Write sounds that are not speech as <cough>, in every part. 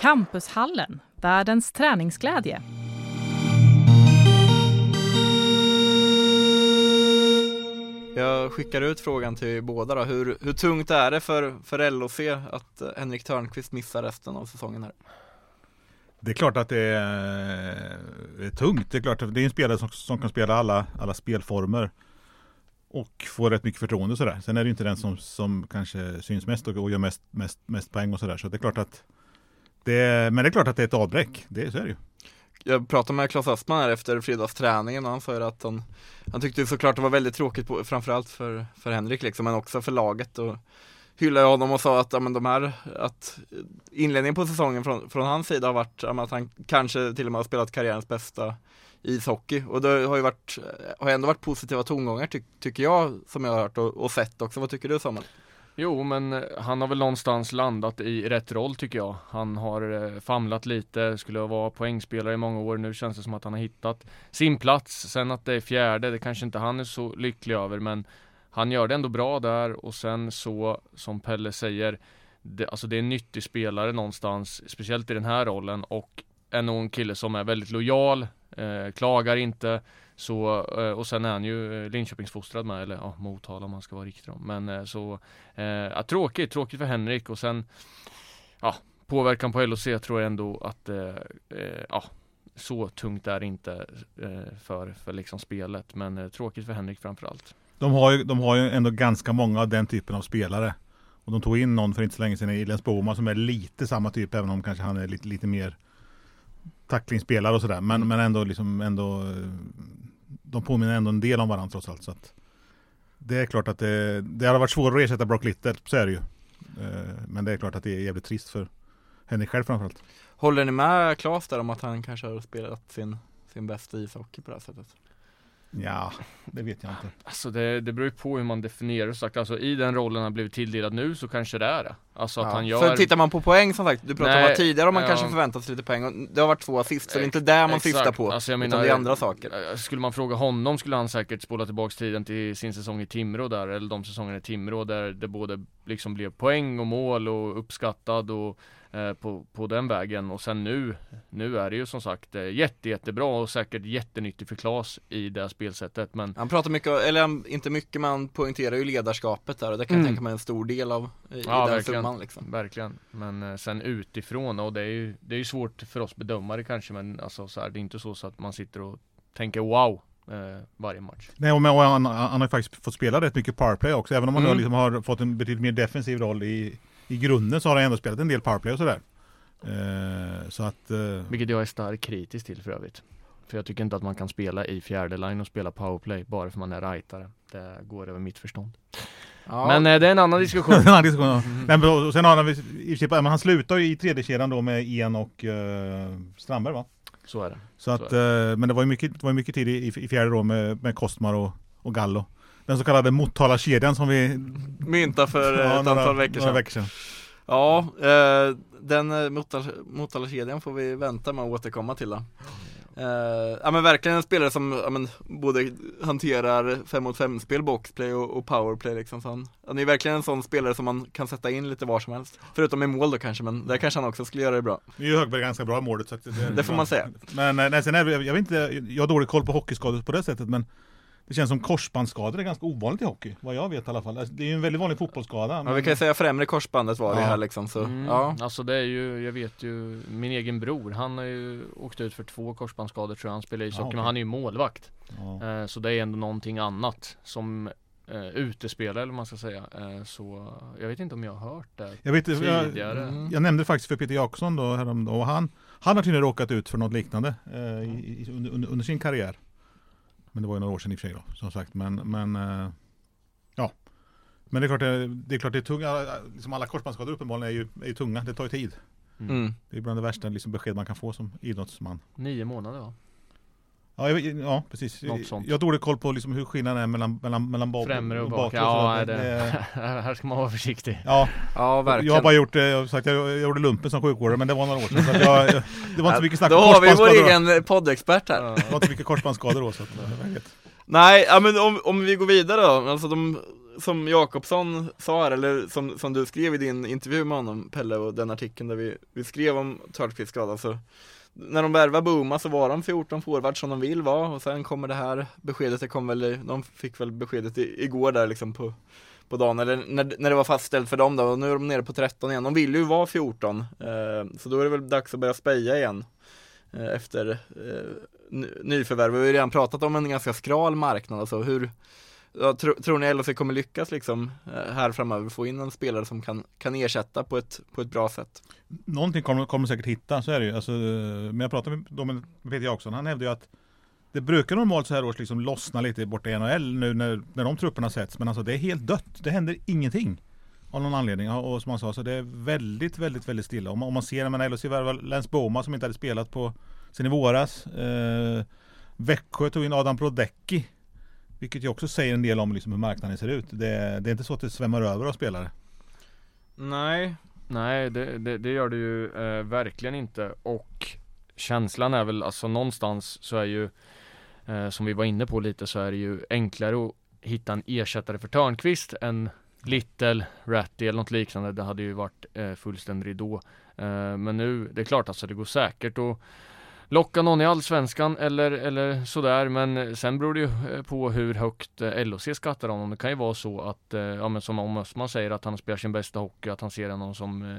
Campushallen, världens träningsglädje. Jag skickar ut frågan till båda då. Hur, hur tungt är det för, för LOC att eh, Henrik Törnqvist missar resten av säsongen här? Det är klart att det är, det är tungt. Det är klart att det är en spelare som, som kan spela alla, alla spelformer. Och få rätt mycket förtroende och sådär. Sen är det inte den som, som kanske syns mest och, och gör mest, mest, mest poäng och sådär. Så det är klart att det men det är klart att det är ett avbräck. Det, så är det ju. Jag pratade med Claes Östman här efter fredagsträningen och han sa att han, han tyckte såklart det var väldigt tråkigt på, framförallt för, för Henrik liksom, men också för laget och hyllade honom och sa att, ja, men de här, att inledningen på säsongen från, från hans sida har varit ja, att han kanske till och med har spelat karriärens bästa ishockey och det har ju varit, har ändå varit positiva tongångar ty, tycker jag som jag har hört och, och sett också. Vad tycker du Samuel? Jo, men eh, han har väl någonstans landat i rätt roll tycker jag. Han har eh, famlat lite, skulle vara poängspelare i många år. Nu känns det som att han har hittat sin plats. Sen att det är fjärde, det kanske inte han är så lycklig över, men han gör det ändå bra där och sen så, som Pelle säger, det, alltså det är en nyttig spelare någonstans, speciellt i den här rollen och är nog en kille som är väldigt lojal, eh, klagar inte, så, eh, och sen är han ju eh, Linköpingsfostrad med, eller ja, Motala om man ska vara riktig då. Men eh, så, ja, tråkigt, tråkigt för Henrik och sen, ja, påverkan på LOC tror jag ändå att, ja, så tungt är det inte för, för liksom spelet. Men tråkigt för Henrik framförallt. De har, ju, de har ju ändå ganska många av den typen av spelare. Och de tog in någon för inte så länge sedan, Elias Boman, som är lite samma typ, även om kanske han är lite, lite mer tacklingsspelare och sådär. Men, men ändå liksom ändå de påminner ändå en del om varandra trots allt. Så att det är klart att det, det hade varit svårare att ersätta Brock Little, så är det ju. Eh, men det är klart att det är jävligt trist för Henrik själv framförallt. Håller ni med Claes där om att han kanske har spelat sin, sin bästa ishockey på det här sättet? Ja, det vet jag inte. Alltså det, det beror ju på hur man definierar sagt. Alltså i den rollen han blivit tilldelad nu så kanske det är det. Alltså att ja. han gör... För tittar man på poäng som sagt, du pratade Nej, om tidigare om man ja. kanske förväntat sig lite poäng och det har varit två assist, så det är inte det man Exakt. syftar på. Alltså jag menar, utan det är andra saker. Eh, skulle man fråga honom skulle han säkert spola tillbaks tiden till sin säsong i Timrå där, eller de säsongerna i Timrå där det både liksom blev poäng och mål och uppskattad och på, på den vägen och sen nu Nu är det ju som sagt eh, jätte, jättebra och säkert jättenyttigt för Klas i det spelsättet men Han pratar mycket, eller inte mycket men han poängterar ju ledarskapet där och det kan mm. jag tänka mig en stor del av i, ja, den verkligen, summan liksom Verkligen Men eh, sen utifrån och det är ju Det är ju svårt för oss bedömare kanske men alltså så här, det är inte så, så att man sitter och tänker wow eh, varje match. Nej, och, han, han, har faktiskt fått spela rätt mycket powerplay också, även om han mm. liksom har fått en betydligt mer defensiv roll i, i grunden så har han ändå spelat en del powerplay och sådär. Eh, så att, eh... Vilket jag är starkt kritisk till för övrigt. För jag tycker inte att man kan spela i fjärde line och spela powerplay bara för man är rightare. Det går över mitt förstånd. Ja. Men eh, det är en annan diskussion. <laughs> en annan diskussion mm. Nej, och sen har han, i, men han slutar ju i tredje kedjan då med Ian och uh, Strandberg va? Så är det. Så, så att, uh, men det var ju mycket, det var mycket tid i, i fjärde då med, med Kostmar och, och Gallo. Den så kallade Motala-kedjan som vi myntade för ja, ett några, antal veckor sedan. veckor sedan. Ja, eh, den eh, Motala-kedjan får vi vänta med att återkomma till då. Uh, ja men verkligen en spelare som ja, men, både hanterar 5 mot 5 spel, boxplay och, och powerplay liksom. Så han, han är verkligen en sån spelare som man kan sätta in lite var som helst. Förutom i mål då kanske, men där kanske han också skulle göra det bra. Nu är Högberg ganska bra i målet så det, <laughs> det får man säga. Men eh, nej, sen är jag vet inte, jag har dålig koll på hockeyskador på det sättet men det känns som korsbandsskador är ganska ovanligt i hockey, vad jag vet i alla fall. Alltså, det är ju en väldigt vanlig fotbollsskada. Ja, men... vi kan ju säga främre korsbandet var det ja. här liksom. Så, mm, ja. Alltså det är ju, jag vet ju, min egen bror, han har ju åkt ut för två korsbandsskador tror jag. Han spelar ishockey, ja, okay. och han är ju målvakt. Ja. Eh, så det är ändå någonting annat som eh, utespelare eller vad man ska säga. Eh, så jag vet inte om jag har hört det jag vet, tidigare. Jag, mm. jag nämnde faktiskt för Peter Jakobsson då häromdagen och han, han har tydligen råkat ut för något liknande eh, i, under, under, under sin karriär. Men det var ju några år sedan i och för sig då, som sagt. Men, men eh, ja. Men det är klart det, det är, klart det är tunga, liksom alla korsbandsskador uppenbarligen är ju, är ju tunga, det tar ju tid. Mm. Det är bland det värsta liksom, besked man kan få som idrottsman. Nio månader va? Ja, jag, ja precis. Något sånt. Jag har dålig koll på liksom hur skillnaden är mellan, mellan, mellan bak Främre och bak. bakre Ja, sådär. det, <laughs> här ska man vara försiktig. ja, Ja, verkligen. jag har bara gjort det, jag har sagt jag, jag gjorde lumpen som sjukvårdare men det var några år sedan. Så att jag, jag, det var inte så mycket snack Då om har vi vår korsbandsskador. då. egen poddexpert här. Det var inte mycket korsbandsskador då så att, vet. Nej, ja, men om, om vi går vidare då, alltså de, som Jakobsson sa här, eller som, som du skrev i din intervju med honom Pelle och den artikeln där vi, vi skrev om Törnqvists skada så när de värvade Booma så var de 14 forwards som de vill vara och sen kommer det här beskedet, det kom väl, de fick väl beskedet i, igår där liksom på, på dagen, eller när, när det var fastställt för dem då, och nu är de nere på 13 igen. De vill ju vara 14, eh, så då är det väl dags att börja speja igen eh, efter eh, nyförvärv. Vi har ju redan pratat om en ganska skral marknad, alltså hur Ja, tro, tror ni LHC kommer lyckas liksom eh, här framöver få in en spelare som kan, kan ersätta på ett, på ett bra sätt? Någonting kommer kommer de säkert hitta, så är det ju. Alltså, men jag pratade med, med Peter Jakobsson, han hävdade ju att det brukar normalt så här års liksom lossna lite borta i NHL nu när, när de trupperna sätts. Men alltså det är helt dött. Det händer ingenting. Av någon anledning. Och som han sa så det är väldigt, väldigt, väldigt stilla. Om man, om man ser, men LHC värvade Lens Boma som inte hade spelat på sen i våras. Eh, Växjö tog in Adam Brodecki. Vilket ju också säger en del om liksom hur marknaden ser ut. Det, det är inte så att det svämmar över av spelare. Nej, Nej, det, det, det gör det ju eh, verkligen inte och känslan är väl alltså någonstans så är ju eh, som vi var inne på lite så är det ju enklare att hitta en ersättare för Törnqvist än Little, Ratty eller något liknande. Det hade ju varit eh, fullständig ridå. Eh, men nu, det är klart alltså det går säkert att locka någon i Allsvenskan eller, eller sådär men sen beror det ju eh, på hur högt eh, LOC LHC skattar honom. Det kan ju vara så att, eh, ja men som om Östman säger att han spelar sin bästa hockey, att han ser honom som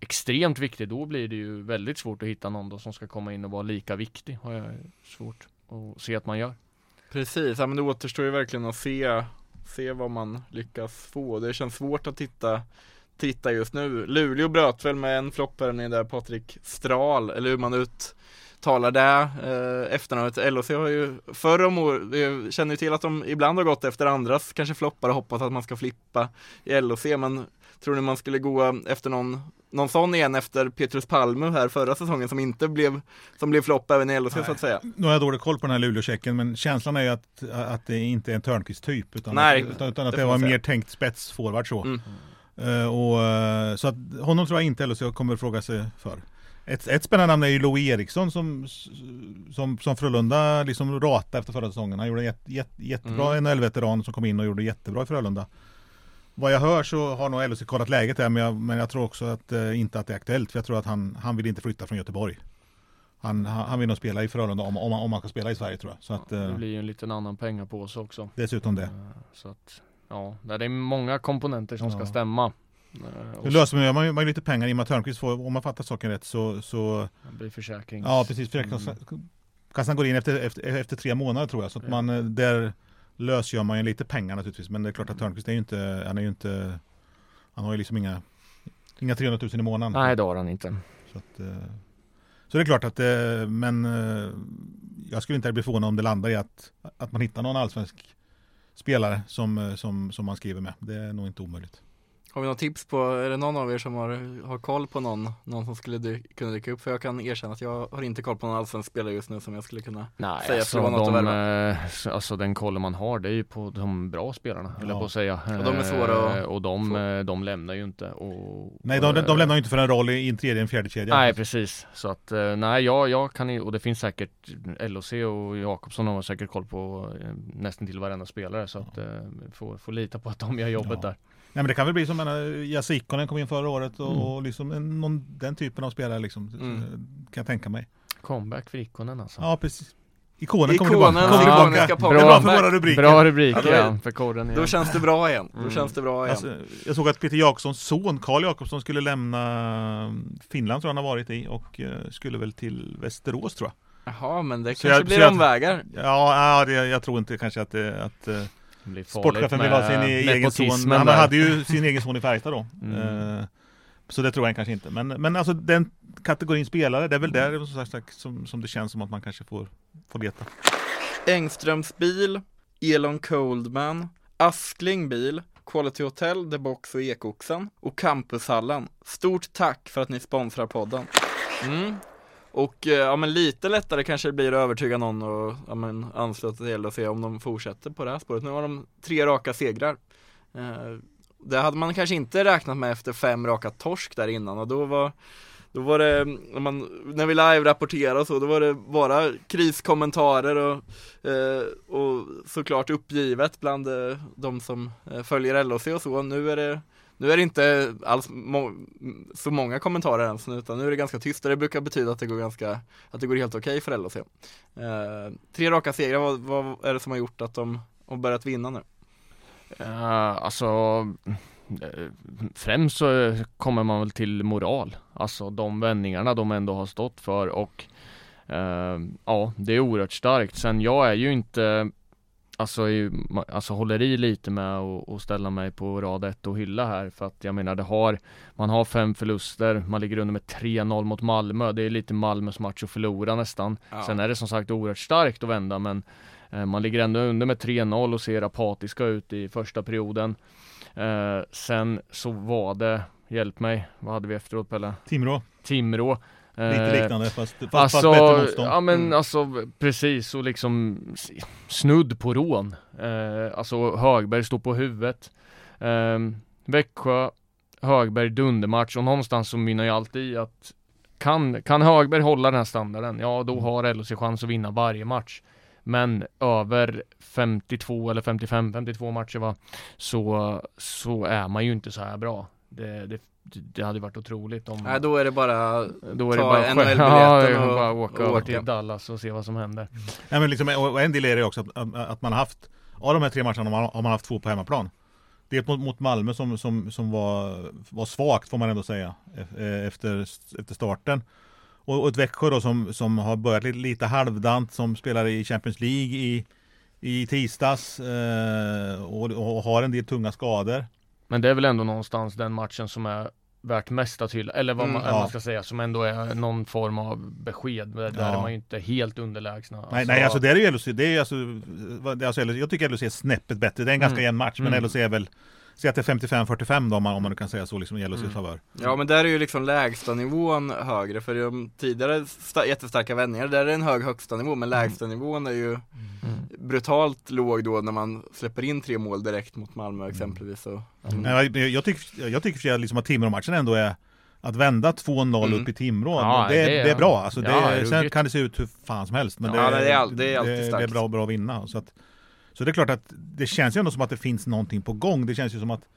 extremt viktig. Då blir det ju väldigt svårt att hitta någon då som ska komma in och vara lika viktig. Har jag svårt att se att man gör. precis. Ja, men det återstår ju verkligen att se, se vad man lyckas få. Det känns svårt att titta Titta just nu. Luleå bröt väl med en flopp här nere där Patrik Stral, eller hur man ut uttalar det eh, efternamnet. LHC har ju förr om år, känner ju till att de ibland har gått efter andras kanske floppar och hoppas att man ska flippa i LHC men tror ni man skulle gå efter någon någon sån igen efter Petrus Palme här förra säsongen som inte blev som blev flopp även i LHC så att säga. Nu har jag dålig koll på den här Luleå-checken men känslan är ju att, att det inte är en Törnqvist-typ utan, Nej, att, utan, utan att det det, var mer tänkt spetsforward så. Mm. Eh, och, eh, så att honom tror jag inte LHC kommer fråga sig för. Ett, ett spännande namn är ju Louis Eriksson som, som, som Frölunda liksom ratade efter förra säsongen. Han gjorde en jätte, jätte, jättebra NHL-veteran som kom in och gjorde jättebra i Frölunda. Vad jag hör så har nog LHC kollat läget där men jag, men jag tror också att eh, inte att det är aktuellt för jag tror att han, han vill inte flytta från Göteborg. Han, han, vill nog spela i Frölunda om, om, om han kan spela i Sverige tror jag. Så att, Det eh, blir ju en liten annan pengapåse också. dessutom det. Eh, Så att, ja, det är många komponenter som ska Ja. stämma. Eh, Nu löser man, man, ju- man lite pengar i och med att Törnqvist får, om man fattar saken rätt så, så det blir försäkrings... Ja precis, Försäkringskassan kassan går in efter, efter, efter tre månader tror jag. Så att man, eh, där lösgör man ju lite pengar naturligtvis. Men det är klart att Törnqvist är ju inte, han är ju inte, han har ju liksom inga, inga 300 000 i månaden. Nej det har han inte. Så, att, eh, så det är klart att, men jag skulle inte bli förvånad om det landar i att, att man hittar någon allsvensk spelare som, som, som man skriver med. Det är nog inte omöjligt. Har vi något tips på, är det någon av er som har, har koll på någon, någon som skulle dy, kunna dyka upp? För jag kan erkänna att jag har inte koll på någon allsvensk spelare just nu som jag skulle kunna Nej, säga alltså, skulle vara något att de, värva. eh, alltså den kollen man har det är ju på de bra spelarna, höll jag Ja. på att säga. Och de är svåra att Eh, Och de, eh, de lämnar ju inte. Och, Nej, de, de, de eh, lämnar ju inte för en roll i en tredje, en fjärde kedja. Nej precis, så att eh, nej jag, jag kan ju, och det finns säkert LOC och Jakobsson har säkert koll på eh, nästan till varenda spelare så att eh, får, får lita på att de gör jobbet Ja. där. Nej men det kan väl bli som en Jasse Ikonen kom in förra året och, Mm. och liksom en, någon, den typen av spelare liksom. Mm. Kan jag tänka mig. Comeback för Ikonen alltså. Ja precis. Ikonen, kommer Ikonen, tillbaka. Kommer Ikonen tillbaka. ska Det på är bra för våra rubriker. Bra rubriker Ja, då är- ja, för koden Då igen. känns det bra igen, då Mm. känns det bra igen. Alltså, jag såg att Peter Jakobssons son Karl Jakobsson skulle lämna Finland tror jag han har varit i och eh, skulle väl till Västerås tror jag. Jaha, men det Så kanske jag- blir omvägar. Ja, ja det, jag tror inte kanske att, det, att sportchefen vill ha sin egen son. nepotismen Han hade ju sin egen son i Färjestad då. Mm. Eh, Så det tror jag kanske inte. Men, men alltså den kategorin spelare, det är väl där som, sagt, som, som det känns som att man kanske får, får leta. Engströms bil, Elon Coldman, Askling bil, Quality Hotel, The Box och Ekoxen och Campushallen. Stort tack för att ni sponsrar podden. Mm. Och eh, ja men lite lättare kanske det blir att övertyga någon och ja, men, ansluta till och se om de fortsätter på det här spåret. Nu har de tre raka segrar. Eh, det hade man kanske inte räknat med efter fem raka torsk där innan och då var då var det, när, man, när vi live-rapporterade och så, då var det bara kriskommentarer och, eh, och såklart uppgivet bland eh, de som eh, följer LHC och så. Nu är det nu är det inte alls må så många kommentarer ens utan nu är det ganska tyst och det brukar betyda att det går ganska, att det går helt okej okay för LHC. Eh, tre raka segrar, vad, vad, är det som har gjort att de har börjat vinna nu? Uh, alltså eh, främst så kommer man väl till moral, alltså de vändningarna de ändå har stått för och eh, ja, det är oerhört starkt. Sen jag är ju inte Alltså, alltså håller i lite med att ställa mig på rad ett och hylla här för att jag menar det har Man har fem förluster, man ligger under med 3-0 mot Malmö Det är lite Malmös match att förlora nästan ja. Sen är det som sagt oerhört starkt att vända men eh, Man ligger ändå under med 3-0 och ser apatiska ut i första perioden Eh, sen så var det, hjälp mig, vad hade vi efteråt Pelle? Timrå. Timrå. Lite eh, liknande fast, fast, alltså, fast bättre motstånd. Ja men mm. alltså precis och liksom snudd på rån. Eh, alltså Högberg står på huvudet. Eh, Växjö, Högberg dundermatch och någonstans så mynnar ju alltid i att kan, kan Högberg hålla den här standarden, ja då mm. har LHC chans att vinna varje match. Men över 52 eller 55, 52 matcher va, så, så är man ju inte så här bra. Det, det, det hade varit otroligt om Nej då är det bara Då är det bara NHL-biljetten <laughs> och, och bara åka över till Dallas och se vad som händer. Ja men liksom, och en del är det också att, att man har haft Av de här tre matcherna har man haft två på hemmaplan. Dels mot, mot Malmö som, som, som var, var svagt får man ändå säga e-, Efter, efter starten. Och, och ett Växjö då som, som har börjat lite, lite halvdant, som spelar i Champions League i, i tisdags eh, och, och, har en del tunga skador. Men det är väl ändå någonstans den matchen som är värt mesta till, eller vad man, mm, ja. man, ska säga, som ändå är någon form av besked. Där ja. är man ju inte helt underlägsna. Alltså, nej, nej, alltså det är ju LHC, det är alltså, alltså jag tycker LHC är snäppet bättre. Det är en ganska mm. jämn match, men mm. LHC är väl Säg att det är 55-45 då om man, om man kan säga så liksom i LHCs mm. favör. Ja men där är ju liksom lägsta nivån högre för de tidigare jättestarka vändningar där är det en hög högsta nivå men mm. lägsta nivån är ju mm. brutalt låg då när man släpper in tre mål direkt mot Malmö mm. exempelvis. Så, mm. jag, jag tycker, jag tycker liksom att Timrå-matchen ändå är att vända 2-0 mm. upp i Timrå, ja, det, det, det, är bra. Alltså det, ja, sen kan det se ut hur fan som helst. Men ja, det, är, all, det, är alltid det, är bra, bra att vinna. Så att, så det är klart att det känns ju ändå som att det finns någonting på gång. Det känns ju som att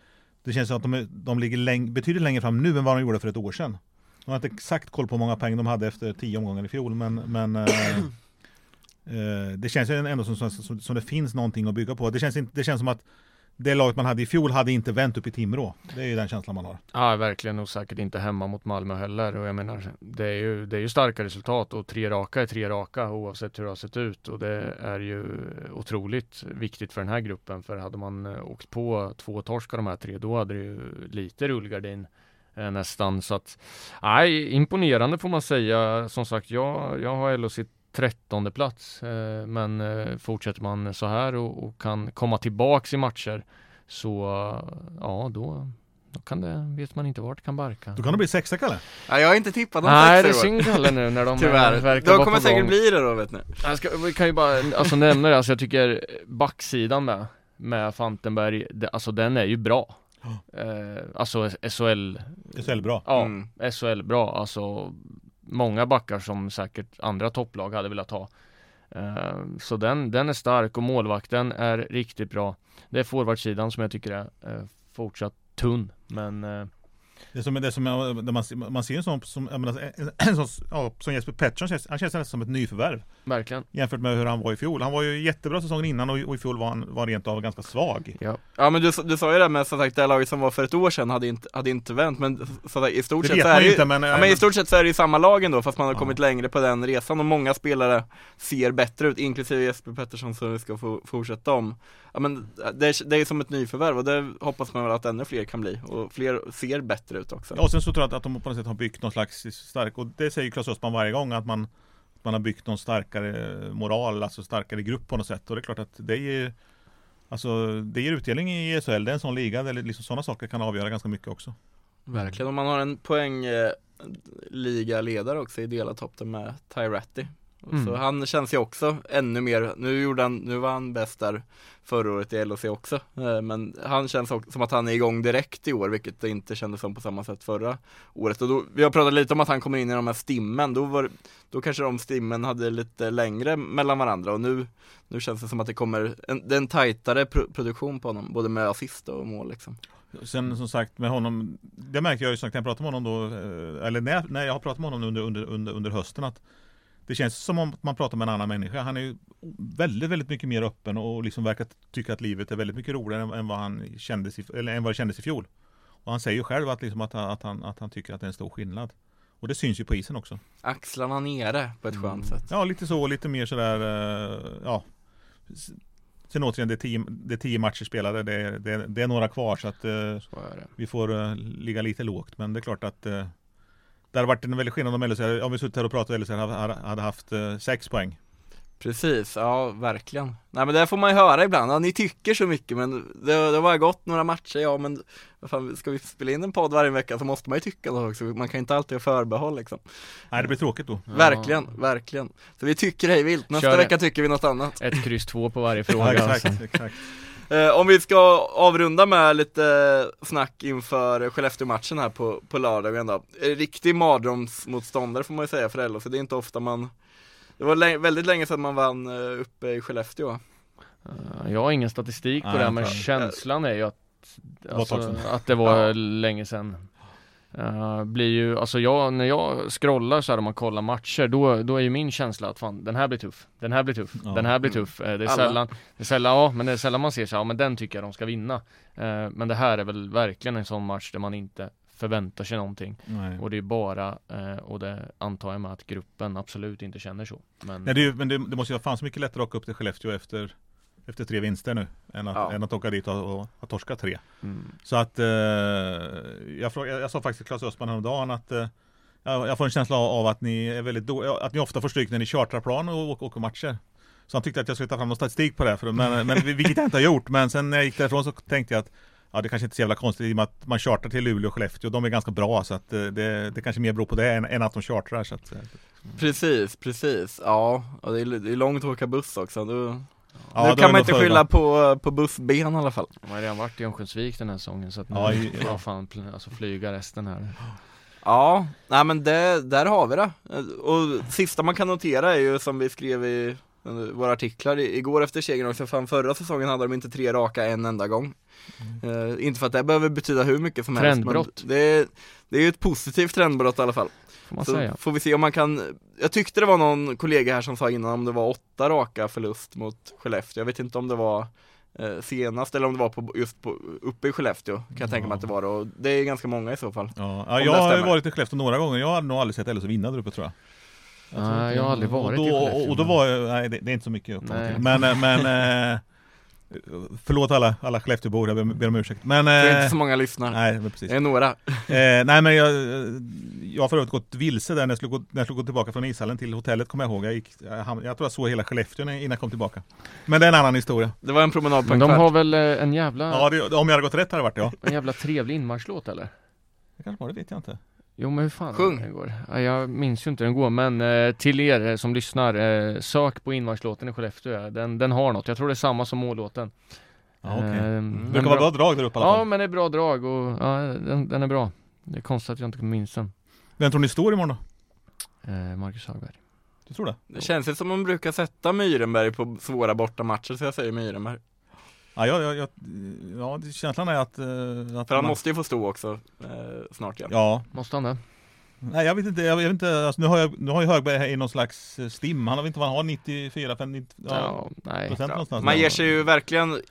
det känns som att de, de ligger läng, betydligt längre fram nu än vad de gjorde för ett år sedan. De har inte exakt koll på hur många poäng de hade efter tio omgångar i fjol men, men eh, <clears throat> eh, det känns ju ändå som, som, som, det finns någonting att bygga på. Det känns, inte, det känns som att det laget man hade i fjol hade inte vänt upp i Timrå. Det är ju den känslan man har. Ja, verkligen och säkert inte hemma mot Malmö heller. Och jag menar, det är ju, det är ju starka resultat och tre raka är tre raka oavsett hur det har sett ut. Och det är ju otroligt viktigt för den här gruppen. För hade man eh, åkt på två torsk av de här tre, då hade det ju lite rullgardin eh, nästan. Så att, nej, imponerande får man säga. Som sagt, jag, jag har LHC trettonde plats. Eh, men eh, fortsätter man så här och, och, kan komma tillbaks i matcher så ja, då då kan det, vet man inte vart det kan barka. Då kan det bli sexa Kalle? Ja, jag har inte tippat någon Nej, det är synd Kalle nu när de <laughs> Tyvärr, verkar de kommer säkert bli det då vet ni Jag ska, vi kan ju bara, alltså nämna det, alltså jag tycker backsidan med, med Fantenberg, det, alltså den är ju bra oh. eh, Alltså SHL SHL bra? Ja, mm. SHL bra, alltså många backar som säkert andra topplag hade velat ha. Eh, så den, den är stark och målvakten är riktigt bra. Det är forwardsidan som jag tycker är eh, fortsatt tunn. Men eh, det som, det som man, man ser en sån som, menar, en sån, ja, som Jesper Pettersson, han känns nästan som ett nyförvärv. Verkligen. Jämfört med hur han var i fjol. Han var ju jättebra säsongen innan och, och i fjol var han var rent av ganska svag. Ja, ja men du, du sa ju det med som sagt, det laget som var för ett år sedan hade inte, hade inte vänt, men så i stort sett så är det inte, men, ja, men i stort sett så är det ju samma lag ändå, fast man har ja. kommit längre på den resan och många spelare ser bättre ut, inklusive Jesper Pettersson som vi ska få fortsätta om. Ja men det är, det är som ett nyförvärv och det hoppas man väl att ännu fler kan bli och fler ser bättre ut också. Ja, och sen så tror jag att de på något sätt har byggt någon slags stark, och det säger Claes Östman varje gång att man man har byggt någon starkare moral, alltså starkare grupp på något sätt och det är klart att det är Alltså det ger utdelning i SHL, det är en sån liga där liksom sådana saker kan avgöra ganska mycket också. Verkligen, om man har en poäng eh, ligaledare också i delad topp med Ty Ratty Mm. Så han känns ju också ännu mer, nu gjorde han, nu var han bäst där förra året i LHC också. Eh, Men han känns också som att han är igång direkt i år vilket det inte kändes som på samma sätt förra året. Och då, Vi har pratat lite om att han kommer in i de här stimmen, då, var, då kanske de stimmen hade lite längre mellan varandra. Och nu Nu känns det som att det kommer en, det är en tajtare pro produktion på honom, både med assist och mål liksom. Sen som sagt med honom, det märker jag ju när jag pratar med honom då, eh, eller när, när jag har pratat med honom under, under, under, under hösten att det känns som om man pratar med en annan människa. Han är ju väldigt, väldigt mycket mer öppen och liksom verkar tycka att livet är väldigt mycket roligare än vad han kändes i, eller än vad det kändes i fjol. Och han säger ju själv att, liksom att, att, han, att han tycker att det är en stor skillnad. Och det syns ju på isen också. Axlarna nere på ett skönt mm. sätt. Ja, lite så, lite mer sådär, eh, ja. Sen återigen, det är tio, det är tio matcher spelade, det är, det, är, det är några kvar så att eh, så vi får uh, ligga lite lågt. Men det är klart att det hade varit en väldig skillnad om LHC, om vi suttit här och pratat och LHC hade, haft eh, sex poäng. Precis, ja verkligen. Nej men det får man ju höra ibland, ja, ni tycker så mycket men det, det har bara gått några matcher, ja men vad fan, ska vi spela in en podd varje vecka så måste man ju tycka något också, man kan inte alltid ha förbehåll liksom. Nej det blir tråkigt då. Ja. Verkligen, verkligen. Så vi tycker hej vilt, nästa Kör vecka tycker vi något annat. Ett kryss två på varje <laughs> fråga. ja, exakt, alltså. exakt. Eh, om vi ska avrunda med lite snack inför Skellefteå-matchen här på, på lördagen då. Riktig mardrömsmotståndare får man ju säga för LHC, det är inte ofta man Det var väldigt länge sedan man vann uh, uppe i Skellefteå Jag har ingen statistik på det men känslan är ju att alltså, Att det var <laughs> ja. länge sedan Uh, blir ju, alltså jag, när jag scrollar så här och man kollar matcher, då, då är ju min känsla att fan, den här blir tuff, den här blir tuff, ja. den här blir tuff. Uh, det är Alla. sällan, det är sällan, ja men det är sällan man ser så här, ja men den tycker jag de ska vinna. Uh, men det här är väl verkligen en sån match där man inte förväntar sig någonting. Nej. Och det är bara, och det antar jag med att gruppen absolut inte känner så. Men, Nej, det, är, men det, det måste ju vara fan så mycket lättare att åka upp till Skellefteå efter efter tre vinster nu än att, ja. än att åka dit och, och, torska tre. Mm. Så att eh, jag, frågade, jag sa faktiskt till Claes Östman häromdagen att eh, jag får en känsla av att ni är väldigt då, att ni ofta får stryk när ni chartrar plan och åker matcher. Så han tyckte att jag skulle ta fram någon statistik på det, för, men, <laughs> men, vilket jag inte har gjort. Men sen när jag gick därifrån så tänkte jag att Ja det kanske inte är så jävla konstigt i och med att man chartrar till Luleå och Skellefteå. De är ganska bra så att eh, det, det kanske mer beror på det än, än att de chartrar så att, Precis, precis. Ja, och det är, det är långt att åka buss också. Då, Ja, nu kan man inte skylla på, på bussben i alla fall De har redan varit i Örnsköldsvik den här säsongen så att nu ja, ja. fan alltså flyga resten här Ja, nej men det, där har vi det Och sista man kan notera är ju som vi skrev i våra artiklar igår efter segern också, fan förra säsongen hade de inte tre raka en enda gång mm. uh, Inte för att det behöver betyda hur mycket som Trendbrott. helst men det, det är ju ett positivt trendbrott i alla fall Får man så säga. får vi se om man kan Jag tyckte det var någon kollega här som sa innan om det var åtta raka förlust mot Skellefteå. Jag vet inte om det var eh, senast eller om det var på, just på, uppe i Skellefteå kan jag ja. tänka mig att det var och det är ganska många i så fall. Ja, ja jag har varit i Skellefteå några gånger, jag har nog aldrig sett LHC vinna där uppe tror jag. Nej, jag har aldrig varit och då, i Skellefteå Och då var nej det, det är inte så mycket upp Men, men eh, <laughs> Förlåt alla, alla Skellefteåbor, jag ber, ber om ursäkt. Men, Det är inte eh, så många lyssnar Nej, precis. Det är några. <laughs> Eh, Nej men jag, jag har förut gått vilse där när jag, skulle gå, när jag skulle gå tillbaka från ishallen till hotellet kommer jag ihåg. Jag, gick, jag, jag tror jag såg hela Skellefteå innan jag kom tillbaka. Men det är en annan historia. Det var en promenad på en Men de har väl eh, en jävla Ja, det, om jag hade gått rätt hade det varit ja. En jävla trevlig inmarschlåt eller? Det kanske var det, vet jag inte Jo men hur fan Sjung. den går? Ja, jag minns ju inte hur den går men eh, till er eh, som lyssnar, eh, sök på inmarschlåten i Skellefteå. Den, den har något, jag tror det är samma som mållåten. Ja, okay. eh, mm. Det kan vara bra drag där uppe i alla fall. Ja men det är bra drag och ja, den, den är bra. Det är konstigt att jag inte minns den. Vem tror ni står imorgon då? Eh, Marcus Hagberg. Du tror det? Det känns ju som man brukar sätta Myrenberg på svåra bortamatcher så jag säger Myrenberg. Ja, jag, jag, ja känslan är att... att För han man... måste ju få stå också eh, snart igen. Ja. Måste han det? Nej jag vet inte, jag vet inte alltså, nu, har jag, nu har ju Högberg här i någon slags eh, stim, han har inte vad han har, 94, 50, ja, ja, nej. procent ja. någonstans Man ger sig ju verkligen,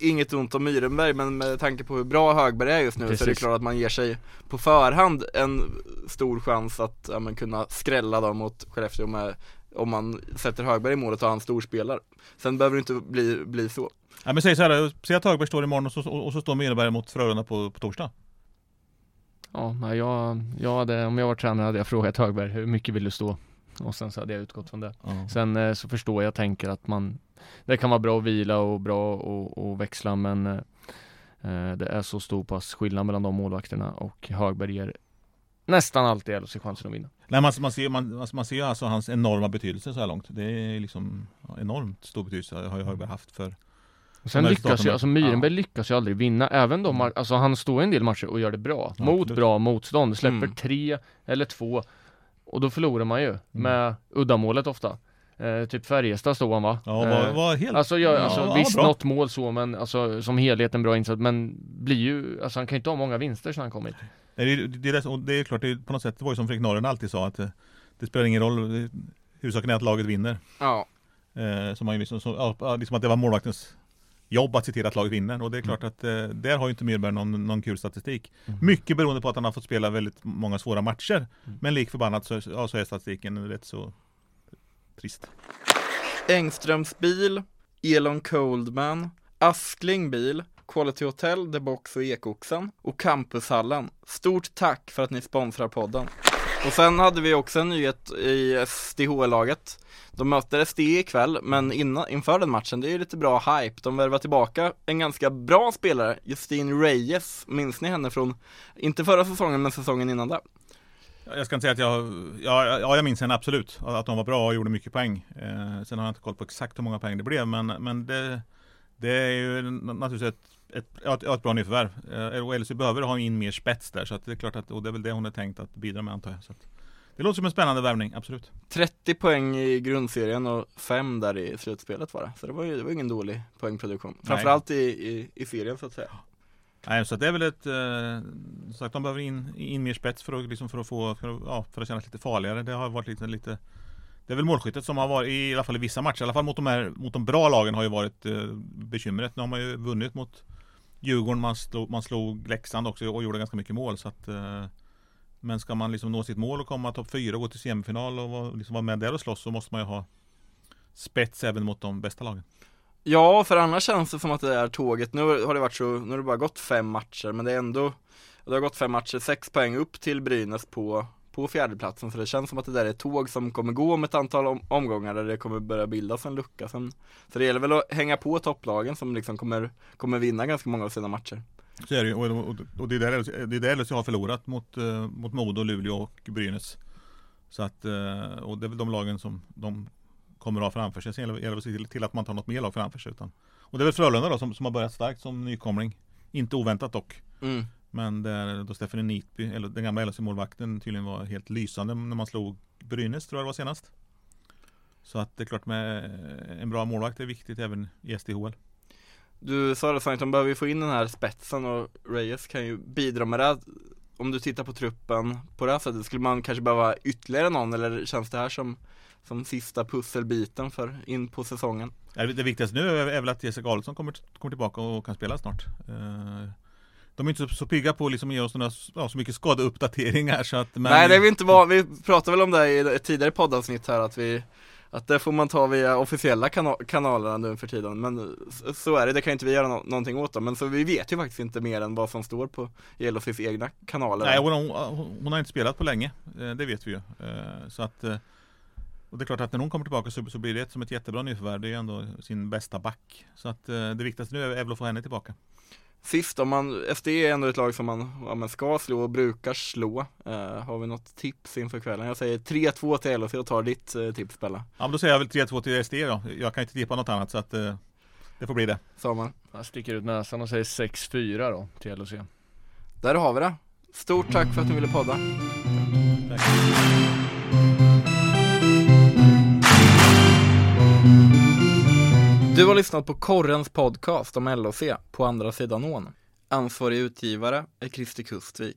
inget ont om Myrenberg men med tanke på hur bra Högberg är just nu Precis. så är det klart att man ger sig på förhand en stor chans att ja, men, kunna skrälla dem mot Skellefteå med om man sätter Högberg i målet och han storspelare. Sen behöver det inte bli, bli så. Ja men säg så här, säg att Högberg står imorgon och så, och, och så står Myrenberg mot Frölunda på, på torsdag. Ja, jag, jag hade, om jag var tränare hade jag frågat Högberg, hur mycket vill du stå? Och sen så hade jag utgått från det. Ja. Sen eh, så förstår jag tänker att man Det kan vara bra att vila och bra och, och växla men eh, eh, Det är så stor pass skillnad mellan de målvakterna och Högberg ger nästan alltid LHC chansen att vinna. Nej, man, man ser, man, man ser alltså hans enorma betydelse så här långt. Det är liksom enormt stor betydelse har ju Högberg haft för Och sen lyckas ju, alltså Myrenberg lyckas ju aldrig vinna, även de, alltså han står i en del matcher och gör det bra, Ja, mot absolut. bra motstånd, släpper Mm. tre eller två och då förlorar man ju med uddamålet ofta. Eh, typ Färjestad stod han va? Ja, Eh, var, var helt Alltså, jag, Ja, alltså ja, visst bra. något mål så men alltså som helhet en bra insats men blir ju, alltså han kan ju inte ha många vinster sedan han kom hit. Nej, det, det, det, och det är klart, det är på något sätt, det var ju som Fredrik Norren alltid sa att det, det spelar ingen roll, huvudsaken är att laget vinner. Ja, Eh, som man ju liksom, så, ja, liksom att det var målvaktens jobb att se till att laget vinner. Och det är klart att eh, där har ju inte Myrberg någon, någon kul statistik. Mycket beroende på att han har fått spela väldigt många svåra matcher. Men lik förbannat så, ja, så är statistiken rätt så trist. Engströms bil, Elon Coldman, Askling bil, Quality Hotel, The Box och Ekoxen och Campushallen. Stort tack för att ni sponsrar podden. Och sen hade vi också en nyhet i SDH-laget. De möter SD ikväll, men innan, inför den matchen, det är ju lite bra hype. De värvar tillbaka en ganska bra spelare, Justine Reyes. Minns ni henne från, inte förra säsongen, men säsongen innan där? Jag ska inte säga att jag, ja, ja jag minns henne absolut, att de var bra och gjorde mycket poäng. Eh, sen har jag inte koll på exakt hur många poäng det blev, men, men det, det är ju naturligtvis ett, ett, ett, ett bra nyförvärv. Eh, och LHC behöver ha in mer spets där, så att det är klart att, och det är väl det hon är tänkt att bidra med antar jag. Så att, det låter som en spännande värvning, absolut. 30 poäng i grundserien och 5 där i slutspelet var det. Så det var ju det var ingen dålig poängproduktion. Framförallt i, i, i serien så att säga. Nej, så det är väl ett, eh, sagt de behöver in, in mer spets för att, liksom för att få, för att, ja, för att kännas lite farligare. Det har varit lite, lite det är väl målskyttet som har varit, i alla fall i vissa matcher, i alla fall mot de, här, mot de bra lagen har ju varit eh, bekymret. Nu har man ju vunnit mot Djurgården, man slog, man slog Leksand också och gjorde ganska mycket mål. Så att, eh, men ska man liksom nå sitt mål och komma topp fyra och gå till semifinal och vara, liksom vara med där och slåss så måste man ju ha spets även mot de bästa lagen. Ja, för annars känns det som att det är tåget. Nu har det varit så, nu har det bara gått fem matcher, men det är ändå Det har gått fem matcher, sex poäng upp till Brynäs på på fjärdeplatsen så det känns som att det där är ett tåg som kommer gå om ett antal om, omgångar där det kommer börja bildas en lucka sen, Så det gäller väl att hänga på topplagen som liksom kommer, kommer vinna ganska många av sina matcher Så är det ju, och, och, och det är där det är där har förlorat mot, eh, mot Modo, Luleå och Brynäs. Så att, eh, och det är väl de lagen som de kommer att ha framför sig. Sen gäller det att se till, till att man tar något mer lag framför sig. Utan, och det är väl Frölunda då som, som har börjat starkt som nykomling. Inte oväntat dock. mm. Men där då Stephanie Nitby, eller den gamla LHC-målvakten tydligen var helt lysande när man slog Brynäs tror jag det var senast. Så att det är klart med en bra målvakt är viktigt även i SDHL. Du sa det Sankt, de behöver ju få in den här spetsen och Reyes kan ju bidra med det Om du tittar på truppen på det här sättet, skulle man kanske behöva ytterligare någon eller känns det här som som sista pusselbiten för in på säsongen? Det viktigaste nu är väl att Jessica Adolfsson kommer, kommer tillbaka och kan spela snart. De är inte så, så pigga på att liksom ge oss några, ja, så mycket skadeuppdateringar så att men, Nej det är vi inte van, vi pratade väl om det i ett tidigare poddavsnitt här att vi Att det får man ta via officiella kana kanalerna nu för tiden men så- är det, det kan inte vi göra nå någonting åt då. men så vi vet ju faktiskt inte mer än vad som står på Elofis egna kanaler Nej, hon, hon, hon har inte spelat på länge, eh, det vet vi ju. Eh, Så att eh, och det är klart att när hon kommer tillbaka så, så blir det som ett jättebra nyförvärv. Det är ju ändå sin bästa back. Så att det viktigaste nu är väl att få henne tillbaka. Sist om man, SD är ändå ett lag som man, ja, man ska slå och brukar slå uh, Har vi något tips inför kvällen? Jag säger 3-2 till LHC och tar ditt uh, tips Bella Ja, men då säger jag väl 3-2 till SD då. Jag kan inte tippa något annat så att eh, det får bli det. Samuel Jag sticker ut näsan och säger 6-4 då till LHC. Där har vi det Stort tack för att ni ville podda Tack. Du har lyssnat på Korrens podcast om LHC på andra sidan ån. Ansvarig utgivare är Christer Kustvik